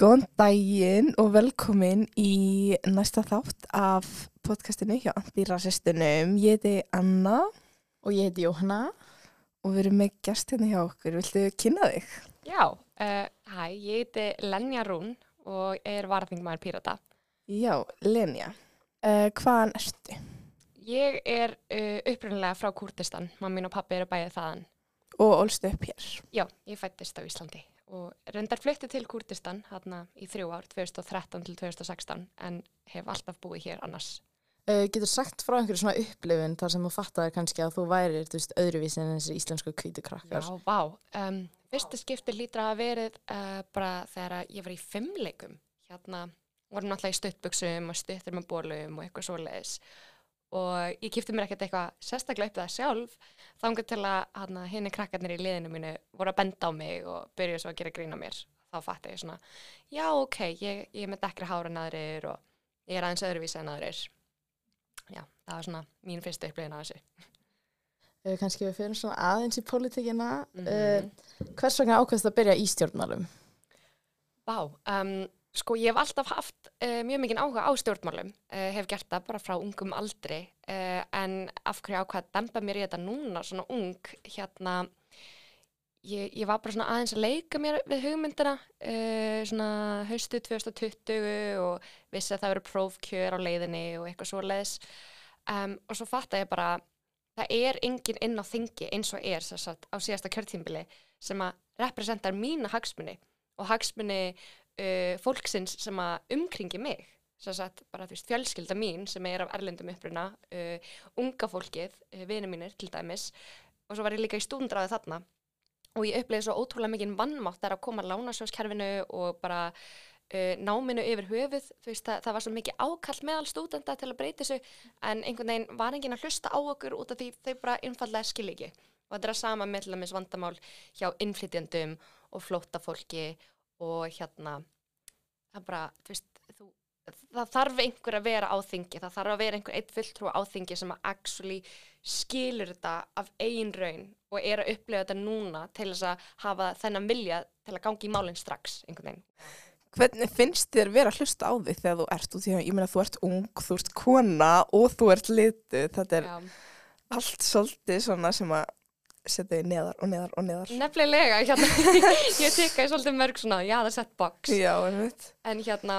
Góðan daginn og velkomin í næsta þátt af podcastinu hjá Antirasistunum. Ég heiti Anna Og ég heiti Jóhanna. og við erum með gestina hjá okkur. Viltu kynna þig? Já, uh, hæ, ég heiti Lenja Rún og er varðingmaður Pírata. Já, Lenja. Uh, hvaðan ertu? Ég er uh, upprunnilega frá Kurdistan, mamma mín og pappi eru bæðið þaðan. Og ólstu upp hér. Já, ég fættist á Íslandi og reyndar flutti til Kurdistan hérna í þrjú ár, 2013 til 2016, en hef alltaf búið hér annars. Uh, getur sagt frá einhverju svona upplifun þar sem þú fattaði kannski að þú værir þú veist, öðruvísi en þessi íslensku kvítu krakkar. Já, vá. Um, fyrsta skipti lítur að verið uh, bara þegar ég var í fimmleikum. Hérna vorum náttúrulega í stuttbuksum og stuttur með bólum og eitthvað svoleiðis. Og ég kipti mér ekkert eitthvað sérstaklega upp það sjálf. Þangar til að hérna, henni krakkarnir í liðinu mínu voru að benda á mig og byrja svo að gera grín á mér. Þá fatti ég svona, já ok, ég, ég er með dekkri hára en aðrir og ég er aðeins öðruvísi en aðrir. Já, það var svona mín fyrsta upplifin af þessu. Uh, kannski við fyrir svona aðeins í pólitíkina. Mhm. uh, hvers vegna ákveðst að byrja í stjórnmálum? Vá, um, sko ég hef alltaf haft uh, mjög mikið áhuga á stjórnmálum, uh, hef gert það bara frá ungum aldri, uh, en af hverju ákvað að dempa mér í þetta núna, svona ung, hérna, ég, ég var bara svona aðeins að leika mér við hugmyndina, svona haustu 2020 og vissi að það verið prófkjör á leiðinni og eitthvað svo leiðis, um, og svo fatta ég bara, það er enginn inn á þingi eins og er að á síðasta kjörtímbili sem að representar mína hagsmunni og hagsmunni uh, fólksins sem að umkringi mig sagt bara þú veist fjölskylda mín sem er af erlendum uppruna uh, unga fólkið, uh, vinið mínir til dæmis og svo var ég líka í stúndræði þarna. Og ég uppleiði svo ótrúlega mikið vannmátt þar að koma að lánasjóskerfinu og bara náminu yfir höfuð. Þú veist það, það var svo mikið ákall meðal stúdenda til að breyta þessu en einhvern veginn var enginn að hlusta á okkur út af því þau bara einfallega skil ekki. Og þetta er að sama með til dæmis vandamál hjá innflytjandum og flóttafólki og hérna það bara, þú veist þú, það þarf einhver að vera á þingi það þarf að vera einhver eitt fulltrú á þingi sem að actually skilur þetta af eigin raun og er að upplega þetta núna til þess að hafa þennan vilja til að gangi í málinn strax einhvern veginn. Hvernig finnst þér vera að hlusta á þig þegar þú ert út í það? Ég meina þú ert ung, þú ert kona og þú ert litu. Þetta er Já. allt svolítið svona sem að setja þig neðar og neðar og neðar. Nefnilega, hérna, ég teka í svolítið mörg svona, já það er sett box Já, einmitt. En hérna,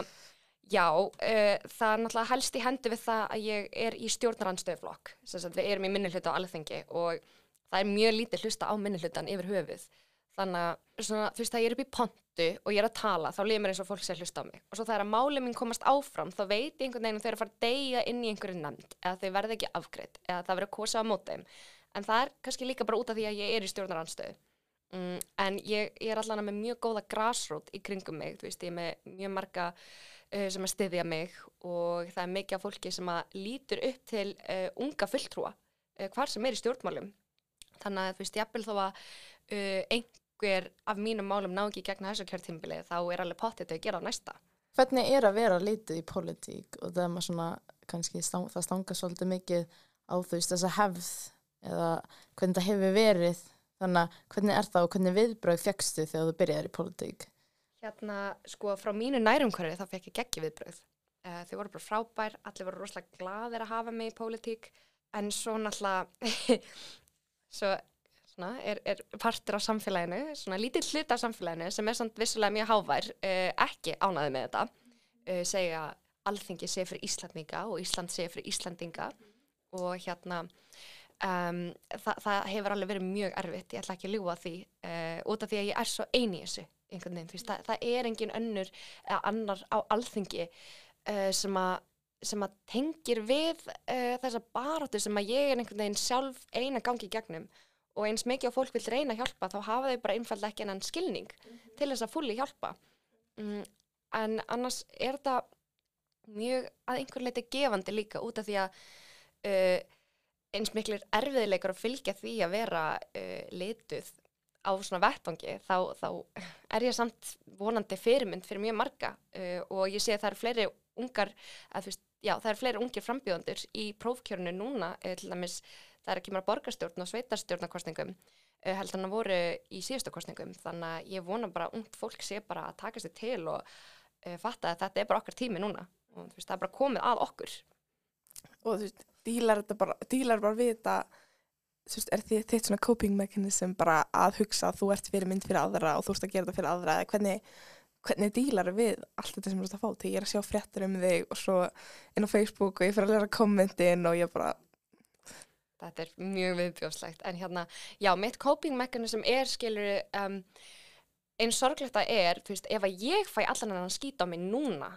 já, uh, það er náttúrulega helst í hendi við það að ég er í stjórnarandstöðflokk. Að við erum í minnihluta á alþengi og það er mjög lítið hlusta á minnihlutan yfir höfuð. Þannig að svona, þú veist að ég er upp í pontu og ég er að tala, þá líður mér eins og fólk sé að hlusta á mig. Og svo þegar að máli mín komast áfram, þá veit ég einhvern veginn að þau eru að fara að deyja inn í einhverju nefnd eða þau verða ekki afgreitt eða það verður kosið á móti þeim. En það er kannski líka bara út af því að ég er í stjórnarandstöðu. Mm, en ég, ég er allan með mjög góða grassroot í kringum mig, þú veist, ég er með mjög marga uh, sem að styðja mig og það er mikið af fólki sem að lítur upp til uh, unga fulltrúa uh, hvar sem er í stjórnmálum. Þannig að þú veist, jafnvel þó að uh, einhver af mínum málum ná ekki gegna þessu kjörtímbili, þá er alveg pottið að gera á næsta. Hvernig er að vera lítið í pólitík og það er maður svona, kannski stang, það stanga svolítið mikið á þú veist þessa hefð eða hvernig það hefur verið þannig að hvernig er það og hvernig viðbröð fegstu þegar þú byrjaðir í pólitík? Hérna, sko, frá mínu nærumhverfi þá fekk ég geggi viðbröð. Uh, þau voru bara frábær, allir voru rosalega glaðir að hafa mig í pólitík, en svo náttúrulega, svo svona, er, er partur af samfélaginu, svona lítill hlut af samfélaginu sem er samt vissulega mjög hávær, uh, ekki ánaði með þetta, uh, segja alþingi sé fyrir Íslandinga og Ísland sé fyrir Íslandinga og hérna, um, þa það hefur alveg verið mjög erfitt, ég ætla ekki að ljúa því, uh, út af því að ég er svo eini í þessu einhvern veginn, þú veist, það, það er engin önnur eða annar á alþingi uh, sem að sem að tengir við uh, þessa baráttu sem að ég er einhvern veginn sjálf eina gangi í gegnum. Og eins mikið á fólk vil reyna að hjálpa þá hafa þau bara einfallega ekki enn skilning til þess að fulli hjálpa. Mm, en annars er þetta mjög að einhver leiti gefandi líka út af því að uh, eins miklir erfiðleikar að fylgja því að vera uh, lituð á svona vettvangi þá, þá er ég samt vonandi fyrirmynd fyrir mjög marga uh, og ég sé að það eru fleiri ungar að, fyrst, já, það eru fleiri ungir frambjóðandur í prófkjörnu núna uh, til dæmis það er að kemur að borgarstjórn og sveitarstjórnarkostningum uh, heldur en að voru í síðustu kostningum þannig að ég vona bara ungt fólk sé bara að taka sér til og uh, fatta að þetta er bara okkar tími núna. Og veist, það er bara komið að okkur. Og þú veist, dílar bara, dílar bara við þetta veist, er þitt svona coping mechanism bara að hugsa að þú ert fyrir mynd fyrir aðra og þú ert að gera þetta fyrir aðra hvernig, hvernig dílar við allt þetta sem þú ert að fá? Til ég er að sjá fréttir um þig og svo inn á Facebook og ég fyrir að lera kommentin og ég bara, þetta er mjög viðbjóðslegt. En hérna, já, mitt coping mechanism er skilur um, einn sorglegt að er, þú veist, ef að ég fæ allan að skýta á mig núna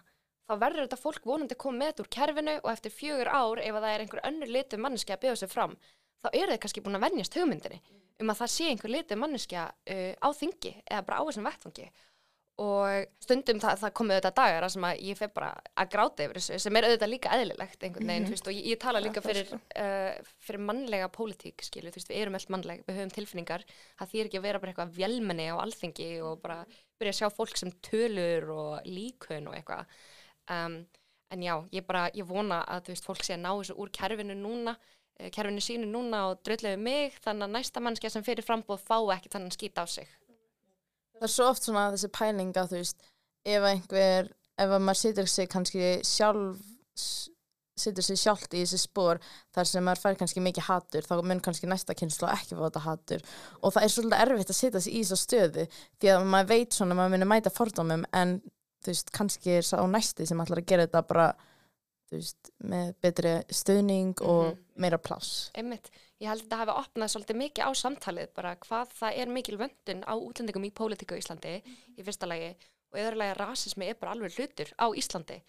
þá verður þetta fólk vonandi að koma með þetta úr kerfinu og eftir fjögur ár, ef að það er einhver önnur litur manneski að byggja sig fram þá eru þið kannski búin að vennjast hugmyndinni um að það sé einhver litur manneskja uh, á þingi eða bara á þessum vettfangi og stundum það, það komið auðvitað dagar sem að ég fer bara að gráta yfir þessu sem er auðvitað líka eðlilegt einhvern veginn, þú veist, og ég, ég tala líka fyrir, uh, fyrir mannlega pólitík, skilju, þú veist, við erum öll mannleg, við höfum tilfinningar, það þýr ekki að vera bara eitthvað vélmenni á alþingi og bara byrja að sjá fólk sem tölur og líkun og eitthvað um, en já, ég bara, ég vona að þú veist, fólk sé að ná þessu úr kerfinu núna eh, kerfinu sínu núna og dröðlega mig þannig að næsta mannskja sem fyrir frambóð fá ekki þannig skýta á sig. Það er svo oft svona þessi pæling að þú veist, ef einhver, ef að maður situr sig kannski sjálf, situr sig sjálft í þessi spór þar sem maður fær kannski mikið hatur, þá mun kannski næsta kynslu ekki fá þetta hatur. Og það er svolítið erfitt að setja sig í þessu stöðu því að maður veit svona að maður muni mæta fordómum en þú veist, kannski er sá næsti sem ætlar að gera þetta bara, þú veist, með betri stöðning og Mhm. meira pláss. Einmitt, ég held að þetta hafi opnað svolítið mikið á samtalið bara hvað það er mikil vöndun á útlendingum í pólitíku á Íslandi í fyrsta lagi og í að rasismi er bara alveg hlutur á Íslandi.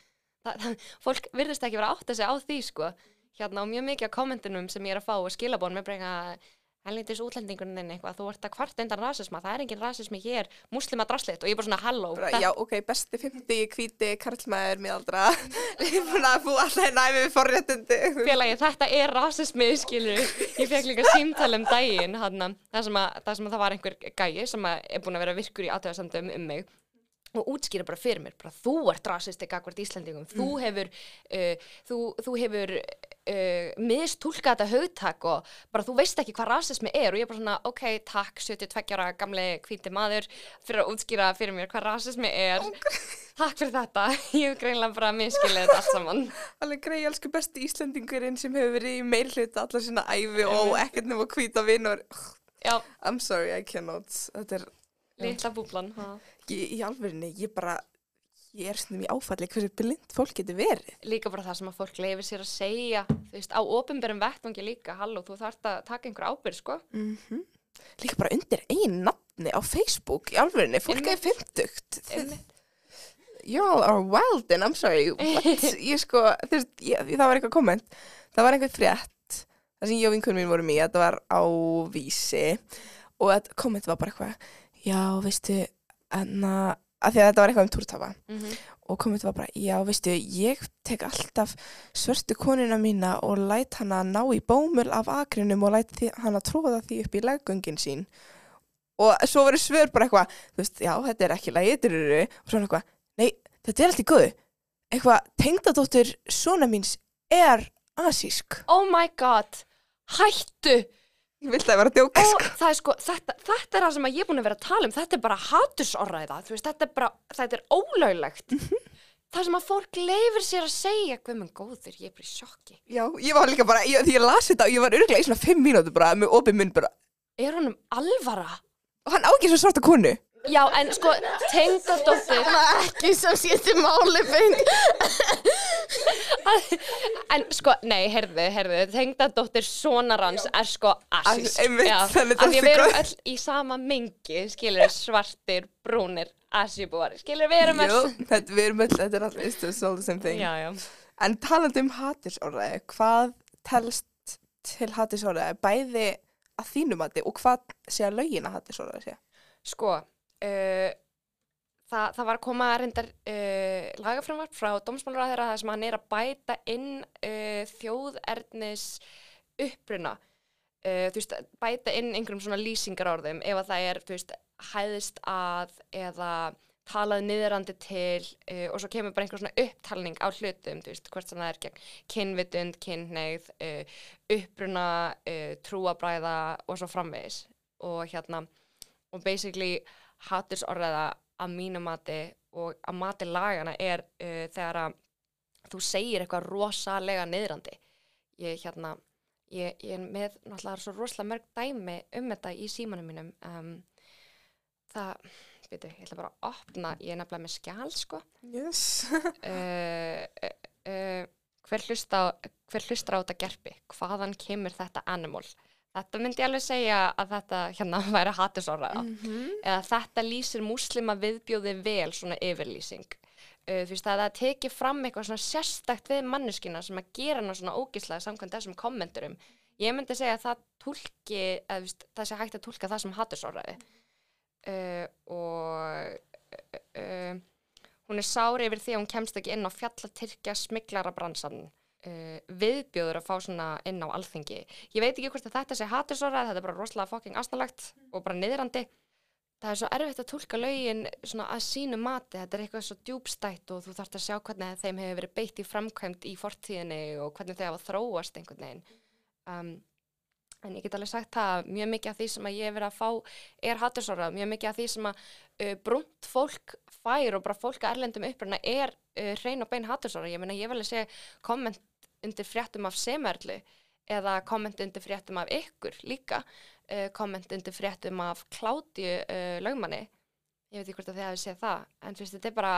Það, það, fólk virðist ekki vera að átta sig á því sko. Hérna á mjög mikið af kommentunum sem ég er að fá og skilabón með bara eitthvað helnýttis útlendinguninn þinn eitthvað, þú ert að kvart undan rasisma, það er engin rasismi hér, muslima draslit og ég er bara svona halló. bara já, ok, besti 50, hvíti, karlmaður, miðaldra ég er búin að búa alltaf næmi við forréttindi. Félagi, þetta er rasismi, skilur ég fekk líka símtal um daginn hana, það, sem að, það sem að það var einhver gæi sem er búin að vera virkur í aðtöðasandum um mig og útskýra bara fyrir mér, bara þú ert rasisti gagvart Íslandingum, þú hefur uh, þú, þú hefur uh, mistúlka þetta hugtak og bara þú veist ekki hvað rasismi er og ég er bara svona, ok, takk 72 ára gamli hvíti maður fyrir að útskýra fyrir mér hvað rasismi er. Takk fyrir þetta, ég hef greinlega bara miskilið þetta allt saman. Alveg grei, elsku besti Íslendingurinn sem hefur verið í meirhluta allar sína æfi og ekkert nema hvíta vinnur já, I'm sorry, I cannot. Þetta er, litla búblan ha. Í alvörinni, ég bara ég er svona í áfalli hversu blind fólk getur verið. Líka bara það sem að fólk leifir sér að segja þú veist, á opinberum vettvangi líka halló, þú þarft að taka einhver ábyrð, sko. Mm líka bara undir einn nafni á Facebook, í alvörinni, fólk er fymtugt y'all are wild and I'm sorry what, ég sko, þú veist, ég, það var eitthvað komment. Það var einhver frétt það sem ég og vinkunum mín vorum í, þetta var á vísi og komment var bara eitthvað já, veistu en að, að því að þetta var eitthvað um túrtafa mm -hmm. og komment var bara, já, veistu ég tek alltaf svörtu konuna mína og læt hana ná í bómul af akrinum og læt hana tróða því upp í leggöngin sín. Og svo voru svör bara eitthvað þú veist, já, þetta er ekki lægitururu og svona eitthvað, nei, þetta er allt í góðu. Eitthvað, tengdadóttir svona míns er asísk. Oh my god, hættu ég vil það vera að djóka, sko? það er sko, þetta, þetta er það sem að ég er búin að vera að tala um. Þetta er bara hatursorræða þú veist, þetta er bara, þetta er ólöglegt. Það sem að fólk leifir sér að segja hvað með góður, ég er bara í sjokki. Já, ég var líka bara, ég, því ég las þetta og ég var örglega í svona fimm mínútur bara með opið mun bara. Er honum alvara? og hann á ekki svo svarta konu já, en sko, tengdadóttir Ekki sem skiptir máli beint. en sko, nei, heyrðu, heyrðu tengdadóttir sonarans er sko Já, þannig þetta við er erum öll í sama mengi skilur svartir, brúnir asíbúar, skilur við erum öll þetta, við erum öll, þetta er alltaf it's all the same thing já, já. En talandi um hatursorðaði, hvað telst til hatursorðaði, bæði að þínu mati og hvað sé að lögin að hatursorðaði sé? sko uh, það, það var að koma reyndar uh, lagafrumvart frá dómsmálaráðherra þar sem hann er að bæta inn uh, þjóðernis uppruna veist, bæta inn einhverjum svona lýsingarorðum ef að það er, veist, hæðist að eða talað niðrandi til uh, og svo kemur bara einhver svona upptalning á hlutum, þú veist, hvort sem það er gegn kynvitund, kynneigð, uh, uppruna, uh, trúabræða og svo framvegis. og hérna og basically hatursorðaða að mínu mati og að mati lagana er uh, þegar að þú segir eitthvað rosalega niðrandi. Ég hérna ég, ég er með náttúrulega svo rosalega mörg dæmi um þetta í símanum mínum. Um, það, veitu, ég ætla bara að opna ég er nefnilega með skjál sko. Yes. uh, uh, uh, hver, hlusta hver hlustar á þetta gerpi? Hvaðan kemur þetta animal þetta myndi ég alveg segja að þetta hérna væri hattusorraða Mhm. eða þetta lýsir múslima viðbjóði vel svona yfirlýsing. Uh, þú veist að það teki fram eitthvað svona sérstakt við manneskina sem að gera hana svona ógislega samkvæmt þessum kommenturum. Ég myndi segja að það tólki veist, það sé hægt að tólka það sem hattusorraði uh, og uh, hún er sári yfir því að hún kemst ekki inn á fjallatyrkja smiklara bransan uh, viðbjóður að fá svona inn á alþingi. Ég veit ekki hvort að þetta sé hattusorraði þetta er bara rosalega fucking asnalagt og bara niðrandi. Það er svo erfitt að tólka lögin svona að sínu mati, þetta er eitthvað svo djúbstætt og þú þarfst að sjá hvernig þeim hefur verið beitt í framkvæmt í fortíðinni og hvernig þau hafa þróast einhvern veginn. Um, en ég get alveg sagt það að mjög mikið af því sem ég hef verið að fá er hattusorrað, mjög mikið af því sem að uh, brunt fólk fær og bara fólk að erlendum uppruna er uh, hrein og bein hattusorrað, ég meina ég vil að segja komment undir fréttum af semerlu eða komment undir fréttum af ykkur líka uh, komment undir fréttum af kláti uh, lögmanni. Ég veit ekki hvort að þið hafi séð það en veist, þetta er bara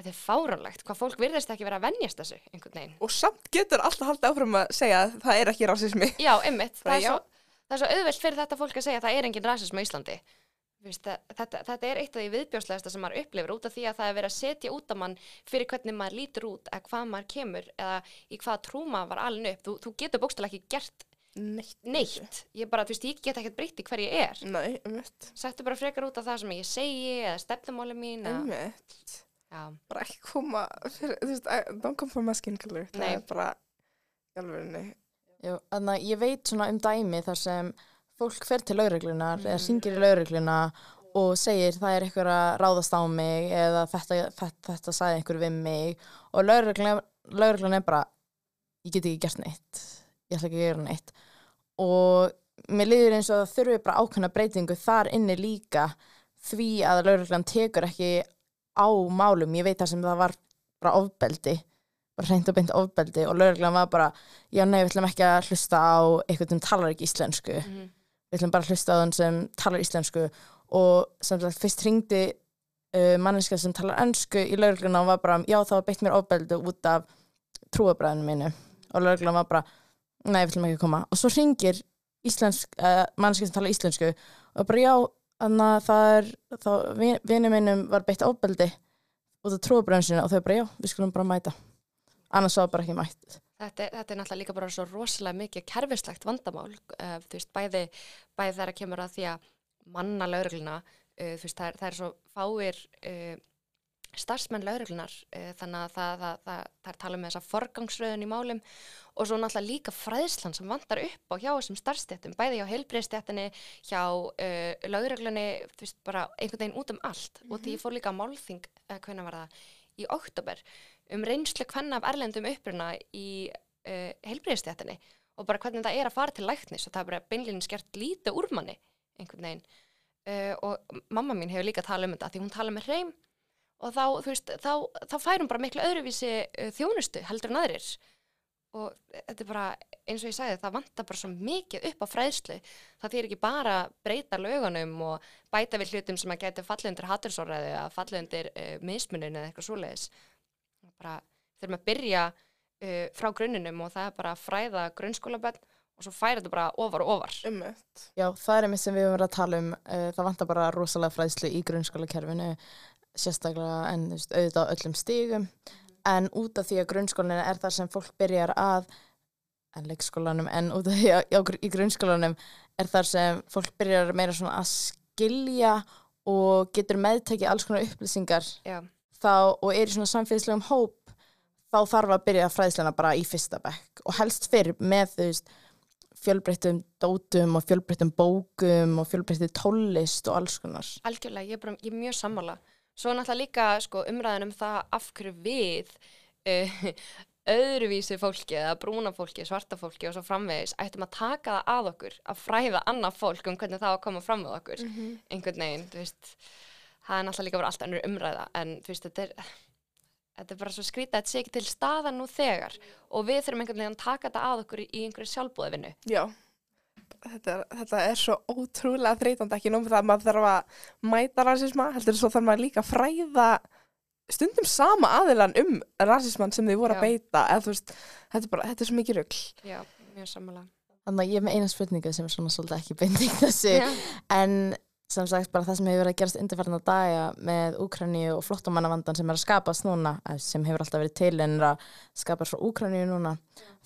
þetta er fáránlegt, hvað fólk virðist ekki vera að venjast þessu einhvern veginn. Og samt getur alltaf haldið áfram að segja að það er ekki rasismi. Já, einmitt, það svo, það er svo auðvelt fyrir þetta fólk að segja að það er engin rasism á Íslandi þetta, þetta er eitt af því viðbjóslegasta sem maður upplifir út af því að það er verið að setja út af mann fyrir hvernig maður lítur út eða hvað maður kemur eða í hvað trúma var alveg upp þú, þú getur bókstælega ekki gert Neitt. neitt ég bara, veist, ég get ekkert breytt í hver ég er Nei, ummitt. Settu bara frekar út af það sem ég segi eða stefnumáli mín já, Bara ekki koma fyrir, þú veist, don't come for my skin color. Það Nei. er bara, í alveg Jú, þannig að ég veit svona um dæmi þar sem fólk fer til lauruglunar Mm. eða syngir í laurugluna og segir það er einhver að ráðast á mig eða þetta, þetta, þetta sagði einhver við mig. Og lauruglan, er bara ég get ekki gert neitt. Ég ætla ekki að gera neitt. Og mér liður eins og það þurfi bara ákveðna breytingu þar inni líka því að lauruglan tekur ekki á málum, ég veit það sem það var bara ofbeldi bara hreint og beint ofbeldi og lauruglan var bara já nei, við ætlum ekki að hlusta á eitthvað sem talar ekki íslensku. Mhm, við ætlum bara að hlusta á þann sem talar íslensku og sem sagt fyrst hringdi uh, manneska sem talar ennsku í laurugluna og var bara, já það var beitt mér ofbeldi út af trúabræðinu mínu. Og lauruglan var bara, nei við ætlum ekki að koma. Og svo hringir íslensk, uh, manneska sem talar íslensku og bara já, þannig að það er þá vinnu mínum var beitt ofbeldi út af trúabræðinu og þau bara já, við skulum bara mæta. Annars var bara ekki mætt þetta, þetta er náttúrulega líka bara svo rosalega mikið kerfislegt vandamál uh, þú veist, bæði, bæði þegar kemur að því að manna laurugluna uh, þú veist, það er, það er svo fáir uh, starfsmenn lauruglunar þannig að það, það, það, er tala um þessa forgangsröðun í málum og svo náttúrulega líka fræðslan sem vantar upp á hjá þessum starfstjættum, bæði hjá heilbreyðstjættinni, hjá lauruglunni, þú veist, bara einhvern veginn út um allt. Og því ég fór líka málþing, hvernig var það, í oktober um reynslu hvenna af erlendum uppruna í uh, heilbreyðstjættinni og bara hvernig það er að fara til læknis og það er bara beinlinni skert lítið úr manni einhvern veginn. Uh, og mamma mín hefur líka talað um þetta því hún tala með hreim og þá, veist, þá, þá fær hún bara miklu öðruvísi uh, þjónustu heldur en aðrir. Og þetta er bara eins og ég sagði það vantar bara svo mikið upp á fræðslu. Það þýr ekki bara breyta lögunum og bæta við hlutum sem að geta fallið undir hattursóraði eða fallið undir uh, mismunin eða eitthvað svoleiðis bara þurfum að byrja uh, frá grunninum og það er bara að fræða grunnskólabönn og svo færa þetta bara ofar og ofar. Ummitt. Já, það er einmitt sem við höfum verið að tala um uh, það vantar bara rosalega fræðslu í grunnskólakerfinu sérstaklega en veist, auðvitað á öllum stigum. En út af því að grunnskólanum er það sem fólk byrjar að en leikskólanum, en út af því að já, í grunnskólanum er þar sem fólk byrjar meira svona að skilja og getur meðtekið alls konar upplýsingar. Já, þá, og er í svona samfélagslegum hóp þá þarf að byrja fræðsluna bara í fyrsta bekk og helst fyrir með þú veist fjölbreyttum dótum og fjölbreyttum bókum og fjölbreyttum tólist og alls konar. algjörlega, ég er, bara, ég er mjög sammála. Svo náttúrulega líka sko, umræðan um það af hverju við uh, öðruvísi fólki eða brúna fólki, svarta fólki og svo framvegis ættum að taka það að okkur að fræða annað fólk um hvernig það á að koma fram með okkur. Einhvern veginn, þú veist það er náttúrulega líka bara allt önnur umræða en þú veist, þetta er þetta er bara svo skrítið að þetta sé ekki til staðan nú þegar. Og við þurfum einhvern veginn að taka þetta að okkur í einhverju sjálfbúðvinnu Já, þetta er, þetta er svo ótrúlega þreytandi ekki nómið það að maður þarf að mæta rasisma, heldur svo þarf maður líka að fræða stundum sama aðilan um rasisman sem þið voru að beita eða þú veist, þetta er bara, þetta er svo mikið rugl. Já, mjög sammála. Þannig að ég er með eina spurningu sem er svona svolítið ekki beinting þessi Já. en sem sagt bara það sem hefur verið að gerast undirferðan daga með Úkraníu og flottamannavandan sem er að skapast núna, eh, sem hefur alltaf verið til en er að skapast frá Úkraníu núna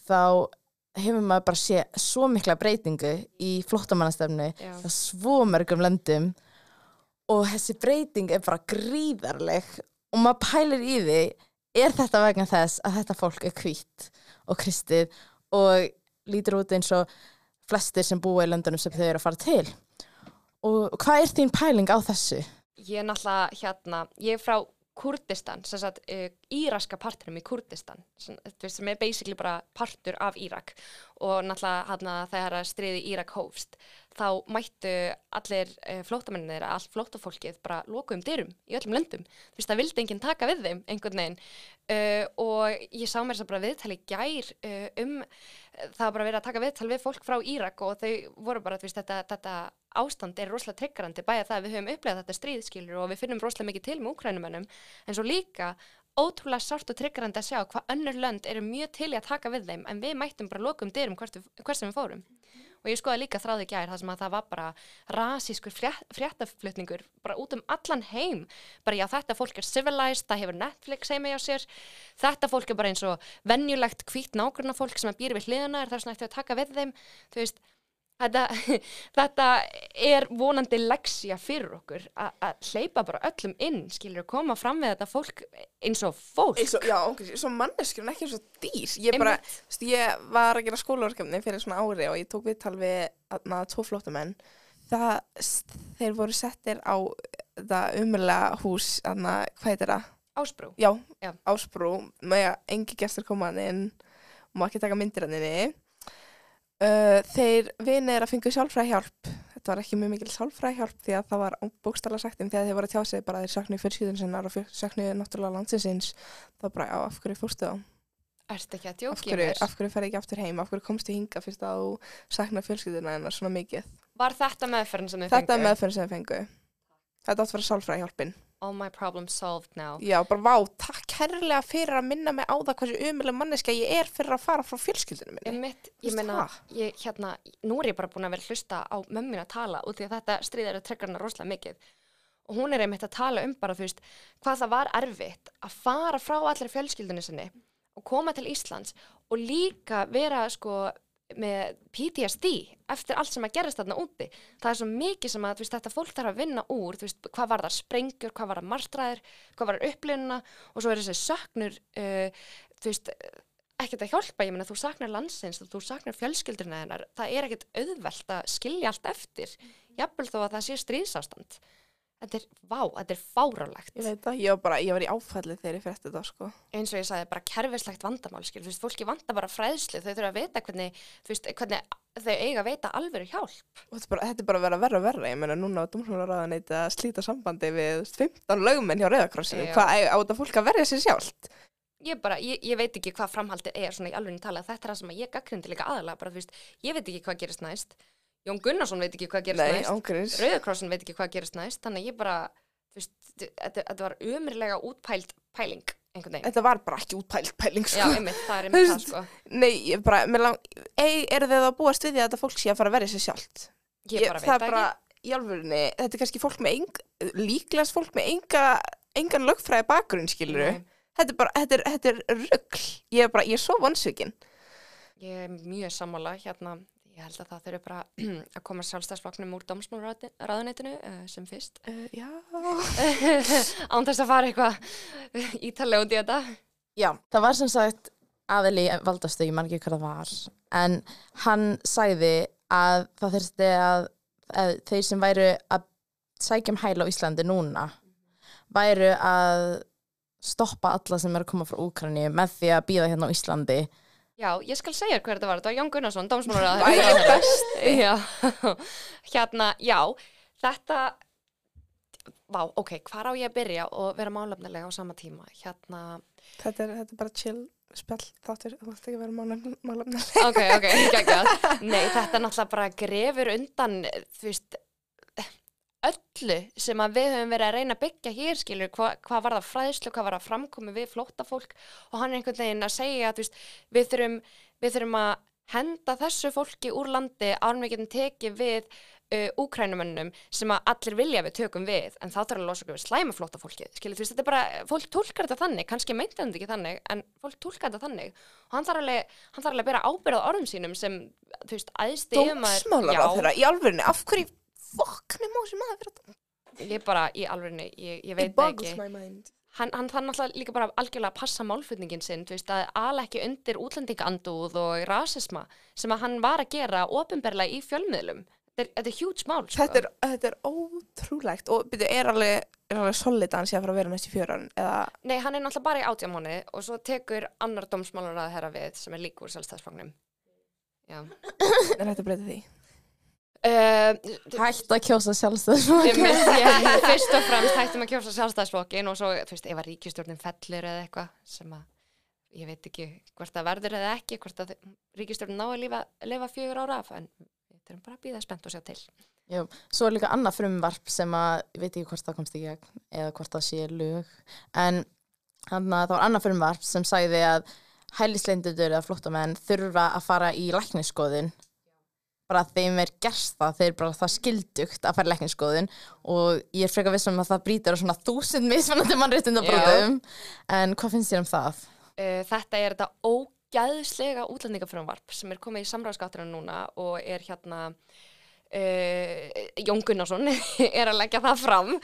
þá hefur maður bara sé svo mikla breytingu í flottamannastefnu Já. á svo mörgum löndum og þessi breyting er bara gríðarleg og maður pælir í því er þetta vegna þess að þetta fólk er hvít og kristið og lítur út eins og flestir sem búa í löndunum sem þau eru að fara til og hvað er þín pæling á þessu? Ég er náttúrulega hérna, ég er frá Kurdistan, sagt uh, íraska partinum í Kurdistan, sem, sem er basically bara partur af Írak. Og náttúrulega hérna þegar stríði Írak hófst, þá mættu allir uh, flótamennir, allt flótafólkið bara lokuðum dyrum í öllum löndum, þú veist, það vildi enginn taka við þeim einhvern veginn. Uh, og ég sá mér þess að bara viðtali gær um, það bara verið að taka viðtal við fólk frá Írak og þau voru bara, veist, þetta, þetta ástand er rosalega tryggarandi bæja það að við höfum upplegað þetta stríðskilur og við finnum rosalega mikið til með úkrænumennum en svo líka ótrúlega sárt og tryggarandi að sjá hvað önnur lönd eru mjög til í að taka við þeim en við mættum bara lokum dyrum hvert, hvert sem við fórum. Og ég skoða líka þráði gær það sem að það var bara rasískur fréttaflutningur bara út um allan heim. Bara já þetta fólk er civilized, það hefur Netflix heima hjá sér, þetta fólk er bara eins og venjulegt hvít nágrunna fólk sem að býra við hliðuna er það svona eftir að taka við þeim. Þú veist, þetta, þetta er vonandi leksja fyrir okkur að að hleypa bara öllum inn skilur koma fram við þetta fólk eins og fólk. Eins og, já, eins og manneskjur en ekki eins og dýr. Ég bara, þú veist, ég var að gera skólaverkefni fyrir svona ári og ég tók viðtal við tvo flótamenn það, þeir voru settir á umurlega hús aðna, hvað heitir það? ásbrú. Já, Já. ásbrú. Með að engi gestur koma hann inn. Má ekki taka myndir hann inni uh, þeir vinir að fengu sálfræði hjálp þetta var ekki mjög mikil sálfræði hjálp því að það var bókstala sagt um þegar þeir voru að tjá sig bara að þeir saknuði fjölskyldun sinnar og saknuði náttúrulega landsinsins þá bara, já, af hverju fórstu þá? Ertu ekki að hverju, mér? af hverju ferði ekki aftur heim? Af hverju komstu hinga fyrst að þú saknaði fjölskylduna hennar svona mikið? Var þetta meðferðin sem þið Þetta er fengu? meðferð sem þeir fengu Þetta átt að vera sálfræði hjálpin All my problems solved now. Já, bara vá, takk kærlega fyrir að minna mig á það hversu umulega manneska ég er fyrir að fara frá fjölskyldunum minni. Einmitt, Þú ég meina, ég, hérna, nú er ég bara búin að vera hlusta á mömmin að tala út því að þetta stríðir að trekka hana rosalega mikið. Og hún er einmitt að tala um bara, þú veist, hvað það var erfitt að fara frá allir fjölskyldunni sinni og koma til Íslands og líka vera, sko, með PTSD eftir allt sem að gerast þarna úti. Það er svo mikið sem að, veist, þetta fólk þarf að vinna úr, veist, hvað var það sprengjur, hvað var það martræðir, hvað var það upplunna og svo er þessi söknur, uh, þú veist, ekkert að hjálpa, ég meina þú saknar landsins þú saknar fjölskyldurina hennar það er ekkert auðvelt að skilja allt eftir jafnvel þó að það sé stríðsástand þetta er, vá, þetta er fárálegt Ég veit það, ég var bara, ég var í áfalli þegar ég frétti þetta, sko. eins og ég sagði, bara kerfislegt vandamál skil, þú veist, fólki vanda bara fræðslu þau þurfa að vita hvernig, þú veist, hvernig þau eiga að veita alvöru hjálp Og þetta er bara, þetta er bara að vera verra verra. Ég meina, núna á Dómsmálaráðaneytið að slíta sambandi við þú veist, 15 lögmenn hjá Rauðakrossinu. Hvað á þetta fólk að verja sér sjálft? ég bara, ég, ég veit ekki hvað framhaldið er svona í alveg tala, þetta er það sem að ég gaggrindi líka aðalega, bara þú veist, ég veit ekki hvað gerist næst Jón Gunnarsson veit ekki hvað gerist Nei, næst ángurins. Rauðakrossin veit ekki hvað gerist næst þannig að ég bara, veist, þetta, þetta var umrilega útpælt pæling. Þetta var bara ekki útpælt pæling, Já, sko. einmitt, það er einmitt það, sko. Nei, ég bara, lang, ei, eru þið að búast við því að þetta fólk sé að fara að verja sér sjálft? Ég bara veit það það er bara, alvörinni, þetta er kannski fólk með eng, líklegast fólk með enga, engan lögfræði bakgrunn, skilur ekki. Þetta er bara, þetta er, þetta er rugl. Ég er bara, ég er svo vonsvikin. Ég er mjög sammála, hérna, ég held að það þurfi bara að koma sjálfstæðsflokknum úr dómsmálraðunetinu uh, sem fyrst. Uh, já. Án þess að fara eitthvað ítalega út í þetta. Já, það var sem sagt aðili valdastu, ég man ekki hvað það var en hann sagði að það þurfti að, að þeir sem væru að sækja um hæla á Íslandi núna væru að stoppa alla sem er að koma frá Úkrani með því að býða hérna á Íslandi Já, ég skal segja hver þetta var, þetta var Jón Gunnarsson, Æ, dómsmálaráð best. Já, hérna, já, þetta Vá, ok, hvar á ég að byrja og vera málefnilega á sama tíma? Hérna, Þetta er, þetta er bara chill spjall þáttur, þú ætti ekki að vera málefn- málefnileg. ok, ok, geggjað. Nei, þetta er náttúrulega bara grefur undan, þú veist öllu sem að við höfum verið að reyna að byggja hér skilur, hva, hvað var það fræðslu, hvað var það framkomi við flóttafólk? Og hann er einhvern veginn að segja að veist, við, þurfum, við þurfum að henda þessu fólki úr landi ánum við getum tekið við uh, úkrænumönnum sem að allir vilja við tökum við. En þá þarf að losa okkur við slæma flóttafólki skilur, veist, þetta er bara, fólk tólkar þetta þannig kannski meinti hann ekki þannig, en fólk tólkar þetta þannig. Og hann þarf alveg, hann þarf alveg að bera ábyrðað hverju fokkni má sem maður fyrir að ég bara í alvegni, ég, ég It veit það boggles ekki my mind. hann, hann þarf náttúrulega líka bara algjörlega að passa málflutningin sinn, þú veist, að ala ekki undir útlendingaandúð og rasisma sem að hann var að gera ofinberlega í fjölmiðlum þetta er, þetta er huge mál sko. Þetta er, þetta er ótrúlegt og byrju, er alveg, er alveg solid að hann sé að fara að vera næst í fjöran eða, nei, hann er náttúrulega bara í átjámáni og svo tekur annar dómsmálur að herra við sem er líkur sjálfstæðsfóknum já er þetta að breyta því? Uh, Hætt að kjósa ég, fyrst og fremst hættum að kjósa sjálfstæðsflokkin og svo, þú veist, ef að ríkistjórnin fellur eða eitthvað sem að ég veit ekki hvort það verður eða ekki hvort að ríkistjórnin ná að lifa, lifa fjögur ára af en við þurfum bara að býða spennt og sjá til. Jú, svo er líka annað frumvarp sem að, ég veit ekki hvort það komst í gegn eða hvort það sé lög en þannig að það var annað frumvarp sem sagði að hælisleindundur eða flóttamenn þurfa að fara í læknisskoðun bara þeim er gerst það þeir bara það skildugt að fara í læknisskoðun og ég er frekar vissum að það brýtur á svona þúsund mismunandi mannréttindabrótum en hvað finnst þér um það? uh, Þetta er þetta ógæðslega útlendingafrumvarp sem er komið í samráðskátturinn núna og er hérna uh, Jón Gunnarsson er að leggja það fram.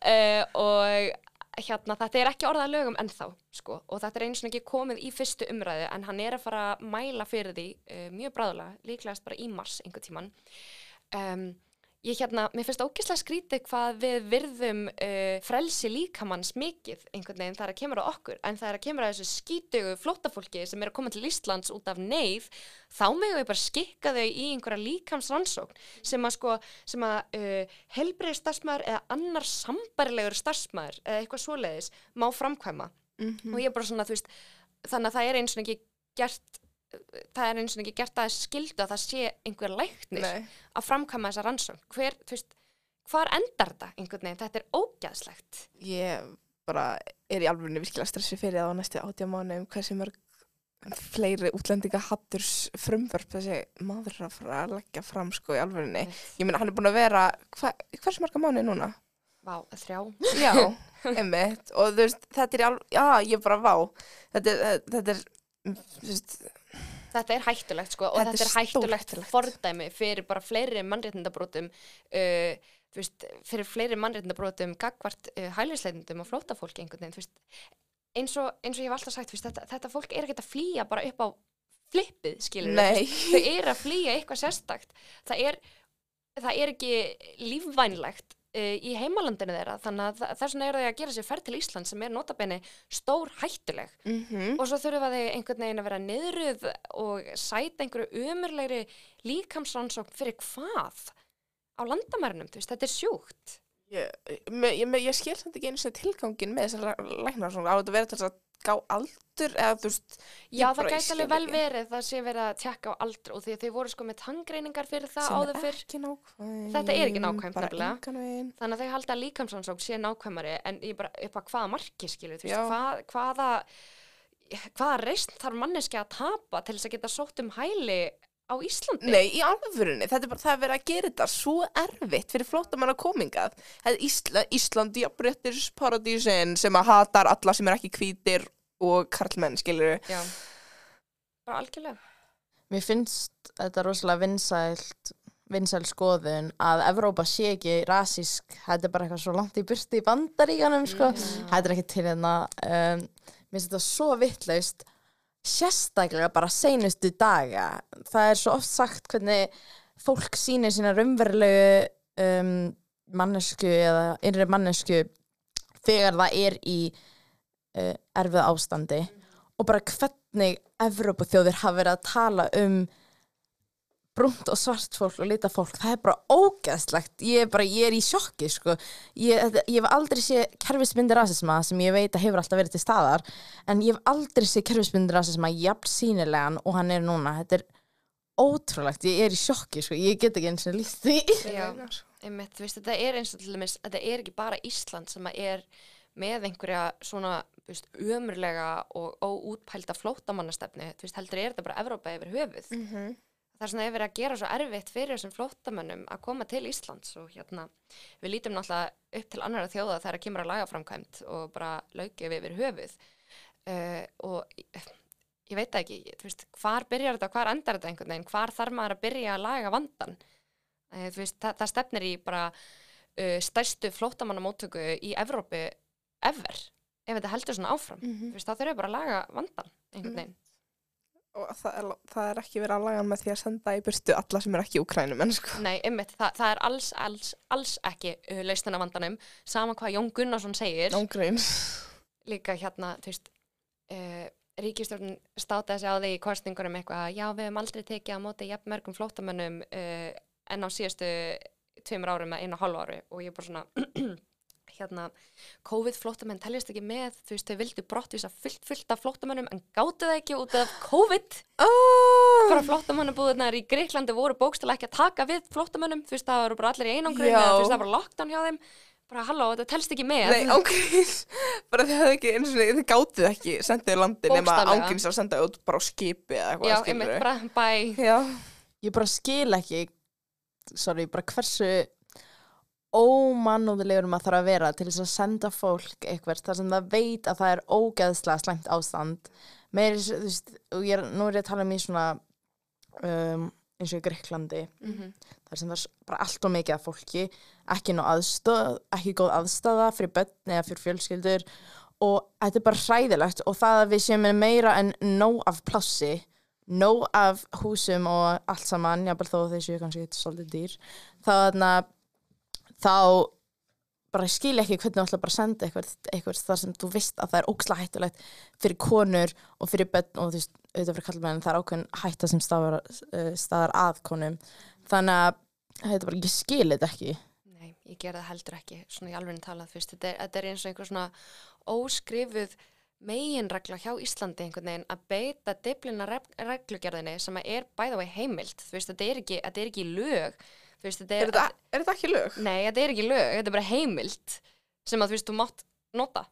Uh, og hérna þetta er ekki orðað að lögum ennþá sko og þetta er eins og ekki komið í fyrstu umræðu en hann er að fara að mæla fyrir því uh, mjög bráðulega, líklegast bara í mars einhver tíman um, Ég hérna, mér finnst ógeðslega skrítið hvað við virðum uh, frelsi líkamanns mikið einhvern veginn það er að kemur á okkur. En það er að kemur að þessu skítugu flóttafólki sem er að koma til Íslands út af neyð þá megum við bara skikka þau í einhverja líkamsrannsókn sem að sko, sem að uh, helbrið starfsmæður eða annar sambarilegur starfsmæður eða eitthvað svoleiðis má framkvæma. Mm og ég er bara svona, þú veist, þannig að það er eins og ekki gert það er eins og ekki gert að skildu að það sé einhver læknir Nei. að framkvæma þessa rannsókn. Hver, þú veist, hvar endar þetta einhvern veginn, þetta er ógæðslegt Ég bara er í alvörinu virkilega stressi fyrir það á næstu átjá mánu um hversu mörg fleiri útlendinga hatturs frumvörp þessi maður að fara að leggja fram sko í alvörinu. Ég meina hann er búin að vera, hva, hversu marga mánu núna? Vá, þrjá. Já, einmitt. Og þú veist, þetta er alveg, já, ég bara vá. Þetta þetta er þú veist, Þetta er hættulegt sko og Þetta þetta, er er hættulegt fordæmi fyrir bara fleiri mannréttindabrótum uh, veist, fyrir fleiri mannréttindabrótum gagvart uh, hælisleitundum og flótafólki einhvern veginn, veist. Eins og, eins og ég hef alltaf sagt, veist, þetta, þetta fólk er ekkert að flýja bara upp á flippið, skilur þau eru að flýja eitthvað sérstakt. Það er, það er ekki lífvænlegt í heimalandinu þeirra. Þannig að þess vegna eru þau að gera sér ferð til Ísland sem er notabenni stór hættuleg. Mm og svo þurfa þau einhvern veginn að vera niðruð og sæta einhverju umurlegri líkamsrannsókn fyrir hvað? Á landamærnum, þetta er sjúkt Ég, ég, ég, skil samt ekki einu sinni tilgangin með þessar læknar svona, á þetta að vera til þess að gá aldur eða þú veist Já, það gæti alveg vel verið það sé verið að tjekka á aldr og því að þau voru sko með tanngreiningar fyrir það áður fyrr. nákvæm. Þetta er ekki veginn. Þannig að þau halda að líkamsrannsókn sé nákvæmari en ég bara upp að hvaða marki skilur þú veist, hvað, hvaða hvaða reist þarf manneski að tapa til þess að geta sótt um hæli á Íslandi? Nei, í alvörunni, þetta er bara það er verið að gera þetta svo erfitt fyrir flóttamann að komingað Ísla, Ísland jafnréttis paradísin sem að hatar alla sem er ekki hvítir og karlmenn, skilur Já. bara algjörlega. Mér finnst þetta rosalega vinsælt vinsæl skoðun að Evrópa sé ekki rasísk, þetta er bara eitthvað svo langt í burti í bandaríkanum sko. þetta er ekki til hérna um, mér finnst þetta svo vittlaust sérstaklega bara seinustu daga. Það er svo oft sagt hvernig fólk sýnir sína raunverulegu um, mannesku eða innri mannesku þegar það er í uh, erfið ástandi. Og bara hvernig Evrópu þjóðir hafa verið að tala um brunt og svart fólk og lita fólk, það er bara ógeðslegt. Ég er bara, ég er í sjokki sko. Ég, þetta- ég hef aldrei séð kerfismyndir rasisma sem ég veit að hefur alltaf verið til staðar en ég hef aldrei séð kerfismyndir rasisma jafn sínilegan og hann er núna. Þetta er ótrúlegt, ég er í sjokki sko, ég get ekki eins og líst því. Einmitt, þú veist, þetta er eins og til dæmis, þetta er ekki bara Ísland sem að er með einhverja svona, ömurlega og óútpælda flóttamannastefni, þú veist, heldur er þetta bara Evrópa yfir höfuð. Mhm. Það er svona verið að gera svo erfitt fyrir þessum flóttamönnum að koma til Íslands og hérna, við lítum náttúrulega upp til annara þjóða þegar að kemur að lagaframkvæmt og bara laukið yfir höfuð uh, og ég, ég veit það ekki, þú veist, hvar byrjar þetta og hvar endar þetta einhvern veginn, hvar þarf maður að byrja að laga vandan? Uh, þú veist, það, það stefnir í bara uh, stærstu flóttamannamóttöku í Evrópu ever, ef þetta heldur svona áfram. Mhm. Þú veist, þá þurfum við bara að laga vandan einhvern Mhm. veginn. Og það er, það er ekki verið að laga með því að senda í burtu alla sem er ekki úkrænum sko. Nei, einmitt, það, það er alls, alls, alls ekki uh, lausnin af vandanum, sama hvað Jón Gunnarsson segir, Ángríns. líka hérna, þú veist, uh, ríkistjórn státaði sig á því í kostningunum eitthvað, já, við hefum aldrei tekið á móti jafn mörgum flóttamönnum uh, en á síðustu tveimur árum eða einu og hálfu ári og ég er bara svona, hérna, COVID-flóttamenn teljast ekki með, þú veist, þau vildu brottvísa fullt, fullt af flóttamönnum en gáttu það ekki út af COVID. Oh, bara flóttamannabúðunar í Greiklandi voru bókstala ekki að taka við flóttamannum þú veist það voru bara allir í eða þú veist það var lockdown hjá þeim. Bara halló, þetta telst ekki með. Nei, ángríns. Bara þið hefðu ekki eins og þið gátuð ekki sendið í landi nema ángríns að senda út bara á skipi eða eitthvað já, einmitt, bara bæ. Já. ég bara skil ekki sorry, bara hversu ómannúðulegur maður þarf að vera til þess að senda fólk eitthvað þar sem það veit að það er ógeðslega slæmt ástand meir, veist, ég er, nú er ég að tala um í svona um, eins og í Greiklandi Mhm. þar sem það er bara allt og mikið af fólki ekki ná aðstöð, ekki góð aðstæða fyrir börn eða fyrir fjölskyldur og þetta er bara hræðilegt og það að við séum meira en nóg af plássi nóg af húsum og allt saman, jábel þó að þeir séu kannski svolítið dýr þá þarna þá bara skil ekki hvernig þú ætla bara að senda eitthvað, eitthvað þar sem þú veist að það er óksla hættulegt fyrir konur og fyrir börn og þú veist, auðvitað fyrir kallmenn það er ákveðin hætta sem stafar, uh, staðar að konum. Þannig að þetta bara, ég skil þetta ekki. Nei, ég ger það heldur ekki, svona í alveg talað, veist, þetta er, þetta er eins og einhver svona óskrifuð meginregla hjá Íslandi einhvern veginn að beita diblina reglugerðinni sem er bæða á heimild, þú veist, þetta er ekki, þetta er ekki lög, veist, þetta Er, er, þetta, er þetta ekki lög? nei, þetta er ekki lög, þetta er bara heimild sem að þú veist, þú mátt nota,